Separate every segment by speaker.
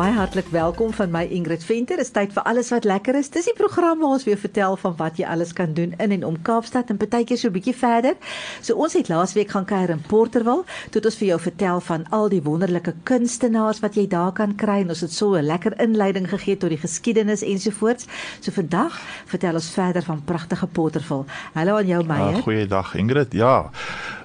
Speaker 1: Baie hartlik welkom van my Ingrid Venter. Dit is tyd vir alles wat lekker is. Dis die program waar ons weer vertel van wat jy alles kan doen in en om Kaapstad en partykeer so 'n bietjie verder. So ons het laasweek gaan kuier in Porterville. Toe het ons vir jou vertel van al die wonderlike kunstenaars wat jy daar kan kry en ons het so 'n lekker inleiding gegee tot die geskiedenis ensovoorts. So vandag vertel ons verder van pragtige Porterville. Hallo aan jou Meyer.
Speaker 2: Ja, goeiedag Ingrid. Ja.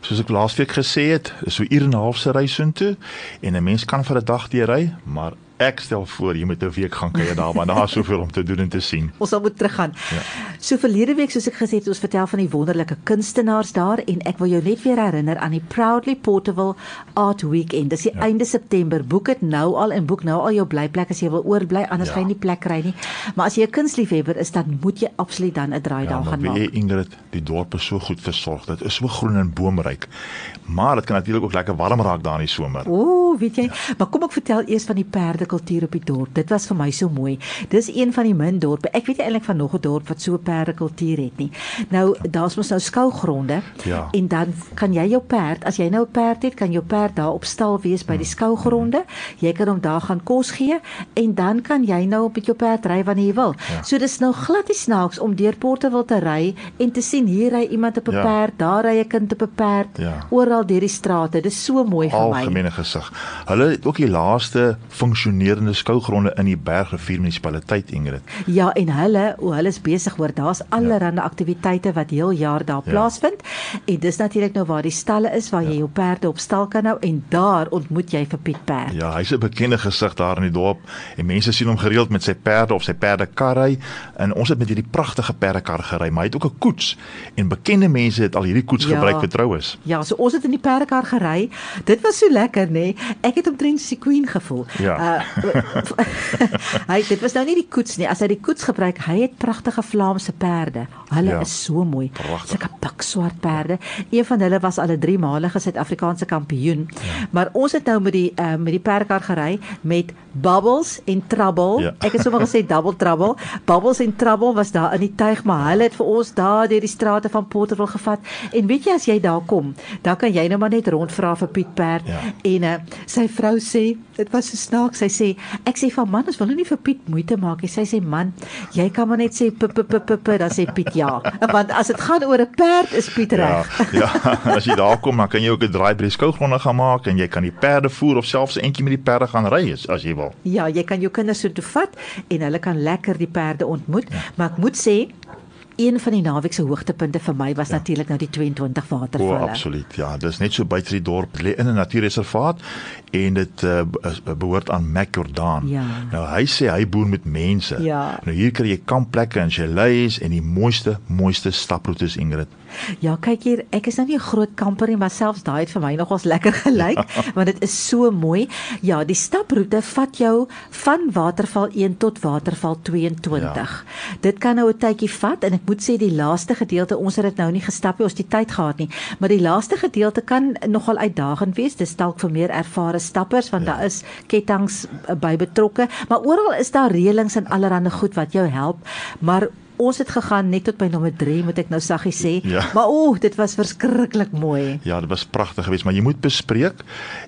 Speaker 2: Soos ek laasweek gesê het, is so uur en 'n half se reis soontoe en 'n mens kan vir 'n dag deur ry, maar Ek stel voor jy moet 'n week gaan kuier daar want daar is soveel om te doen en te sien.
Speaker 1: Ons sal moet teruggaan. Ja. So verlede week soos ek gesê het, ons vertel van die wonderlike kunstenaars daar en ek wil jou net weer herinner aan die Proudly Portable Art Weekend. Dis die ja. einde September. Boek dit nou al en boek nou al jou blyplek as jy wil oorbly, anders ja. gaan jy nie plek kry nie. Maar as jy 'n kunstliefhebber is, dan moet jy absoluut dan 'n draai ja, daar gaan maak.
Speaker 2: Ja, Ingrid, die dorp is so goed versorg. Dit is so groen en boomryk. Maar dit kan natuurlik ook lekker warm raak daar in die somer.
Speaker 1: Ooh, weet jy? Ja. Maar kom ek vertel eers van die perde perdekultuur op die dorp. Dit was vir my so mooi. Dis een van die min dorpe. Ek weet eintlik van nog 'n dorp wat so perdekultuur het nie. Nou daar's mos nou skougronde. Ja. En dan kan jy jou perd, as jy nou 'n perd het, kan jou perd daar op stal wees by die skougronde. Jy kan hom daar gaan kos gee en dan kan jy nou op jou perd ry wanneer jy wil. Ja. So dis nou glad nie snaaks om deur Porte wil te ry en te sien hier ry iemand op 'n ja. perd, daar ry 'n kind op 'n perd. Ja. Oral deur die strate. Dis so mooi vir
Speaker 2: my. Algemene gesig. Hulle het ook die laaste funksionerende skougronde in die Bergrivier munisipaliteit Ingrid.
Speaker 1: Ja, en hulle, o, hulle is besig hoor. Daar's allerlei ja. aktiwiteite wat heel jaar daar ja. plaasvind. En dis natuurlik nou waar die stalle is waar ja. jy jou perde op stal kan hou en daar ontmoet jy vir Piet Perd.
Speaker 2: Ja, hy's 'n bekende gesig daar in die dorp en mense sien hom gereeld met sy perde of sy perdekar ry. En ons het met hierdie pragtige perdekar gery, maar hy het ook 'n koets en bekende mense het al hierdie koets ja. gebruik vir troues.
Speaker 1: Ja, so ons het in die perdekar gery. Dit was so lekker, nê? Nee. Ek het omtrent die queen gevoel. Ja. Uh, hy dit was nou nie die koets nie. As hy die koets gebruik, hy het pragtige Vlaamse perde. Hulle ja, is so mooi. Sulke pikswart perde. Een van hulle was al 'n 3-malige Suid-Afrikaanse kampioen. Ja. Maar ons het nou met die uh, met die perdekar gery met Bubbles en Trouble. Ja. Ek het sommer gesê Double Trouble. Bubbles en Trouble was daar in die tuig, maar hulle het vir ons daar deur die strate van Potterville gevat. En weet jy as jy daar kom, dan kan jy nou maar net rondvra vir Piet Perd ja. en uh, sy vrou sê, dit was so snaaks. Sy sê Ek sê van man, ons wil nou nie vir Piet moeite maak nie. Sy sê man, jy kan maar net sê p p p p p dan sê Piet ja. Want as dit gaan oor 'n perd is Piet ja, reg.
Speaker 2: Ja, ja, as jy daar kom, dan kan jy ook 'n draai by die skougronde gaan maak en jy kan die perde voer of selfs 'n entjie met die perde gaan ry as jy wil.
Speaker 1: Ja, jy kan jou kinders so toe vat en hulle kan lekker die perde ontmoet, ja. maar ek moet sê Een van die naweek se hoogtepunte vir my was ja. natuurlik nou die 22 watervalle.
Speaker 2: O, absoluut. Ja, dis net so buite die dorp lê in 'n natuurreservaat en dit uh, behoort aan Mac Jordan. Ja. Nou hy sê hy boer met mense. Ja. Nou hier kry jy kampplekke en chalets en die mooiste mooiste staproetes Ingrid.
Speaker 1: Ja, kyk hier, ek is nou nie 'n groot kamper nie, maar selfs daai het vir my nogals lekker gelyk, want dit is so mooi. Ja, die staproete vat jou van Waterval 1 tot Waterval 22. Ja. Dit kan nou 'n tydjie vat en ek moet sê die laaste gedeelte, ons het dit nou nie gestap nie, ons het die tyd gehad nie, maar die laaste gedeelte kan nogal uitdagend wees. Dit dalk vir meer ervare stappers want ja. daar is ketTINGS eh, by betrokke, maar oral is daar reëlings en allerlei goed wat jou help, maar Ons het gegaan net tot by nommer 3 moet ek nou saggies sê. Ja. Maar o, oh, dit was verskriklik mooi.
Speaker 2: Ja, dit was pragtig geweest, maar jy moet bespreek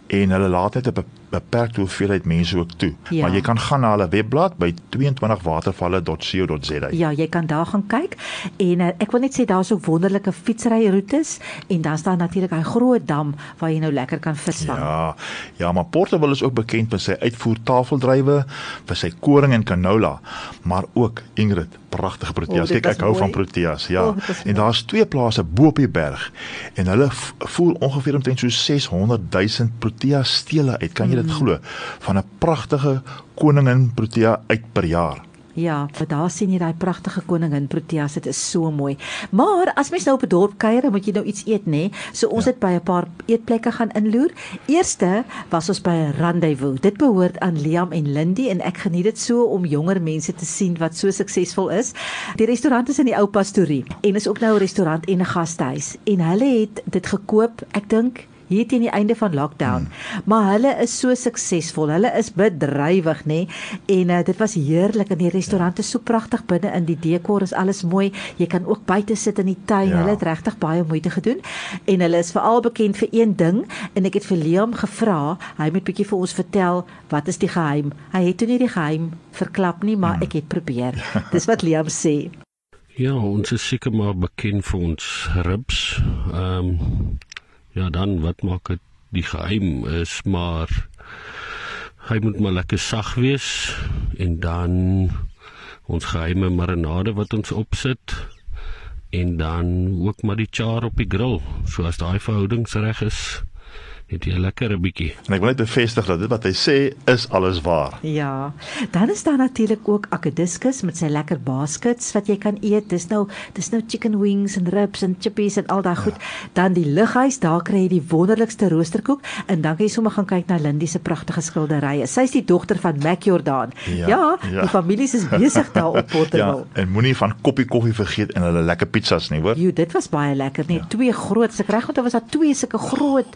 Speaker 2: en hulle laat net 'n beperkte hoeveelheid mense ook toe. Ja. Maar jy kan gaan na hulle webblad by 22watervalle.co.za.
Speaker 1: Ja, jy kan daar gaan kyk en uh, ek wil net sê daar's ook wonderlike fietsryroetes en dan staan natuurlik 'n groot dam waar jy nou lekker kan visvang.
Speaker 2: Ja. Ja, maar Portobello is ook bekend vir sy uitvoer tafeldrywe, vir sy koring en canola, maar ook Ingrid pragtige proteas. Oh, Kyk, ek hou mooi. van proteas. Ja. Oh, en daar's twee plase bo op die berg en hulle voer ongeveer omtrent so 600 000 proteas stele uit. Kan jy dit mm. glo? Van 'n pragtige koningin protea uit per jaar.
Speaker 1: Ja, maar daar sien jy daai pragtige koningin Proteas, dit is so mooi. Maar as mens nou op 'n dorp kuier, moet jy nou iets eet, nê? Nee? So ons ja. het by 'n paar eetplekke gaan inloer. Eerste was ons by 'n rendezvous. Dit behoort aan Liam en Lindy en ek geniet dit so om jonger mense te sien wat so suksesvol is. Die restaurant is in die Ou Pastorie en is ook nou 'n restaurant en 'n gastehuis en hulle het dit gekoop, ek dink hier teen die einde van lockdown. Hmm. Maar hulle is so suksesvol. Hulle is bedrywig, nê? En uh, dit was heerlik in die restaurante so pragtig binne in die dekor is alles mooi. Jy kan ook buite sit in die tuin. Ja. Hulle het regtig baie moeite gedoen. En hulle is veral bekend vir een ding en ek het vir Liam gevra, hy moet bietjie vir ons vertel wat is die geheim. Hy het toe nie die geheim verklap nie, maar hmm. ek het probeer. Dis wat Liam sê.
Speaker 3: Ja, ons is seker maar bekend vir ons ribs. Ehm um, ja, dan wat maak dit die geheim is maar hy moet maar lekker sag wees en dan ons geheime marinade wat ons opsit en dan ook maar die char op die grill. So as daai verhoudings reg is, het jy 'n lekker bietjie.
Speaker 2: En ek wil net bevestig dat dit wat hy sê is alles waar.
Speaker 1: Ja. Dan is daar natuurlik ook akediskus met sy lekker baskets wat jy kan eet. Dis nou dis nou chicken wings en ribs en chippies en al daai ja. goed. Dan die lughuis, daar kry jy die wonderlikste roosterkoek en dan kan jy sommer gaan kyk na Lindy se pragtige skilderye. Sy's die dogter van Mac Jordan. Ja, ja, ja. die familie is besig daar op Portugal.
Speaker 2: ja, en moenie van koppie koffie vergeet en hulle lekker pizzas nie, hoor?
Speaker 1: Jo, dit was baie lekker, net ja. twee groot, ek reg onthou was daar twee sulke groot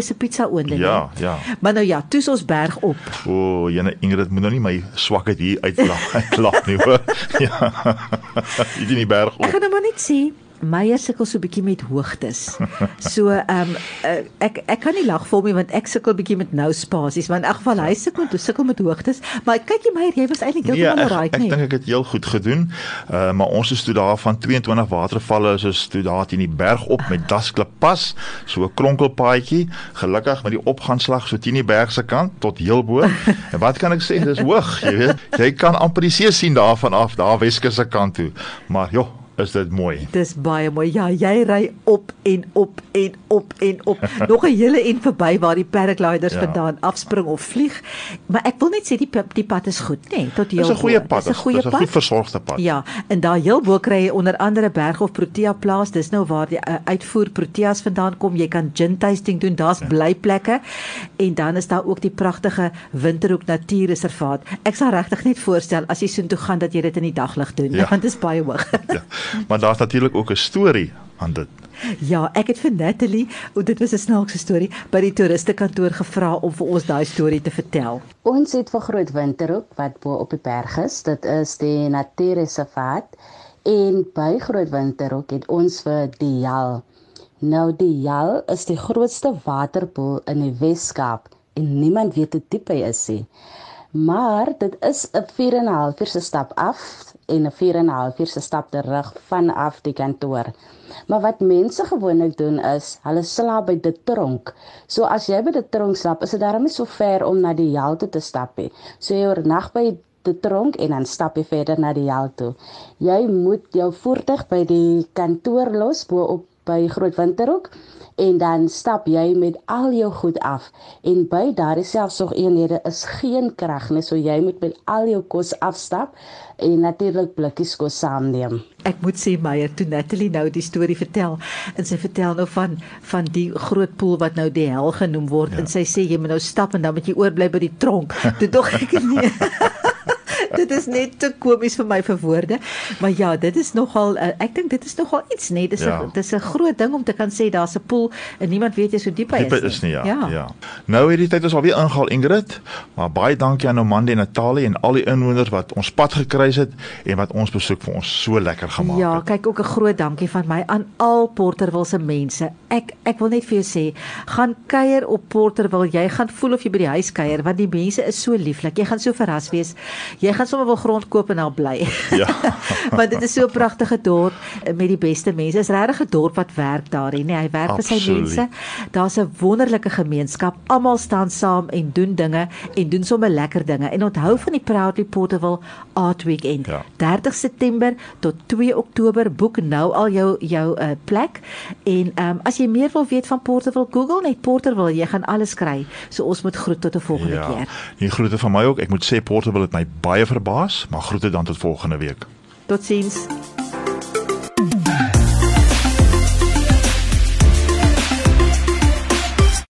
Speaker 1: reuse pizza oonde nie.
Speaker 2: Ja, ja.
Speaker 1: Maar nou ja, toets ons berg op.
Speaker 2: O, oh, jene Ingrid moet nou nie my swakheid hier uitklap uitklap nie hoor. ja. Jy doen die berg op.
Speaker 1: Ek gaan nou maar net sê Meyer sukkel so 'n bietjie met hoogtes. So ehm um, uh, ek ek kan nie lag vir hom nie want ek sukkel bietjie met nou spasies want in elk geval hy sukkel toe sukkel met hoogtes. Maar kyk jy Meyer, jy was eintlik heeltemal
Speaker 2: nee,
Speaker 1: reg
Speaker 2: nie. Ek dink ek het heel goed gedoen. Uh maar ons is toe daar van 22 watervalle is ons toe daar teen die berg op met dasklip pas, so 'n kronkelpaadjie, gelukkig met die opgangslag so teen die berg se kant tot heel bo. en wat kan ek sê, dis hoog, jy weet. Jy kan amper die see sien daarvan af, daar Weskus se kant toe. Maar joh, is dit mooi.
Speaker 1: Dis baie mooi. Ja, jy ry op en op en op en op. Nog 'n hele en verby waar die paragliders ja. vandaan afspring of vlieg. Maar ek wil net sê die die pad is goed, nê, nee, tot
Speaker 2: hier. Dis 'n goeie pad. Dis 'n goeie pad. 'n goed versorgde pad.
Speaker 1: Ja, en daar heel bo kry jy onder andere Berg of Protea plaas. Dis nou waar die uh, uitvoer Proteas vandaan kom. Jy kan gin tasting doen. Daar's ja. blyplekke. En dan is daar ook die pragtige Winterhoek Natuurreservaat. Ek sal regtig net voorstel as jy soontoe gaan dat jy dit in die daglig doen, ja. want dit is baie hoog. ja.
Speaker 2: maar daar's natuurlik ook 'n storie aan dit.
Speaker 1: Ja, ek het vir Natalie, o dit was 'n snaakse storie, by die toeristekantoor gevra om vir ons daai storie te vertel.
Speaker 4: Ons het vir Groot Winterhoek wat bo op die berg is, dit is die natuurreservaat en by Groot Winterhoek het ons vir die Jal. Nou die Jal is die grootste waterpoel in die Wes-Kaap en niemand weet hoe diep hy is nie. Maar dit is 'n 4 en 'n half uur se stap af en 'n 4 en 'n half uur se stap terug vanaf die kantoor. Maar wat mense gewoonlik doen is, hulle slaap by die tronk. So as jy by die tronk slaap, is dit darem nie so ver om na die Jalte te stap nie. So jy oornag by die tronk en dan stap jy verder na die Jalte. Jy moet jou voertuig by die kantoor los bo op by Groot Winterhoek en dan stap jy met al jou goed af en by daardie selfsorgeenhede is geen krag nie so jy moet met al jou kos afstap en natuurlik blikkies kos saamneem.
Speaker 1: Ek moet sê Meyer toe Natalie nou die storie vertel en sy vertel nou van van die groot poel wat nou die hel genoem word ja. en sy sê jy moet nou stap en dan moet jy oorbly by die tronk. Toe dog ek nee. dit is net te komies vir my vir woorde. Maar ja, dit is nogal uh, ek dink dit is nogal iets nê. Dis 'n ja. dis 'n groot ding om te kan sê daar's 'n pool en niemand weet jy so diep hy is.
Speaker 2: Diep is nie, ja. ja. Ja. Nou hierdie tyd is alweer ingehaal Ingrid, maar baie dankie aan Omande en Natalie en al die inwoners wat ons pad gekruis het en wat ons besoek vir ons so lekker gemaak
Speaker 1: ja, het. Ja, kyk ook 'n groot dankie van my aan al Porterville se mense. Ek ek wil net vir jou sê, gaan kuier op Porterville. Jy gaan voel of jy by die huis kuier want die mense is so lieflik. Jy gaan so verras wees. Jy gaan sommer wil grond koop en daar bly. Ja. Want dit is so 'n pragtige dorp met die beste mense. Is regtig 'n dorp wat werk daar nee, hy werk vir sy mense. Daar's 'n wonderlike gemeenskap. Almal staan saam en doen dinge en doen sommer lekker dinge. En onthou van die Proudly Portable Art Weekend. Ja. 30 September tot 2 Oktober boek nou al jou jou uh, plek. En ehm um, as jy meer wil weet van Portable, Google net Portable, jy gaan alles kry. So ons moet groet tot 'n volgende ja. keer.
Speaker 2: Die groete van my ook. Ek moet sê Portable het my baie verbaas, maar groete dan tot volgende week.
Speaker 1: Totsiens.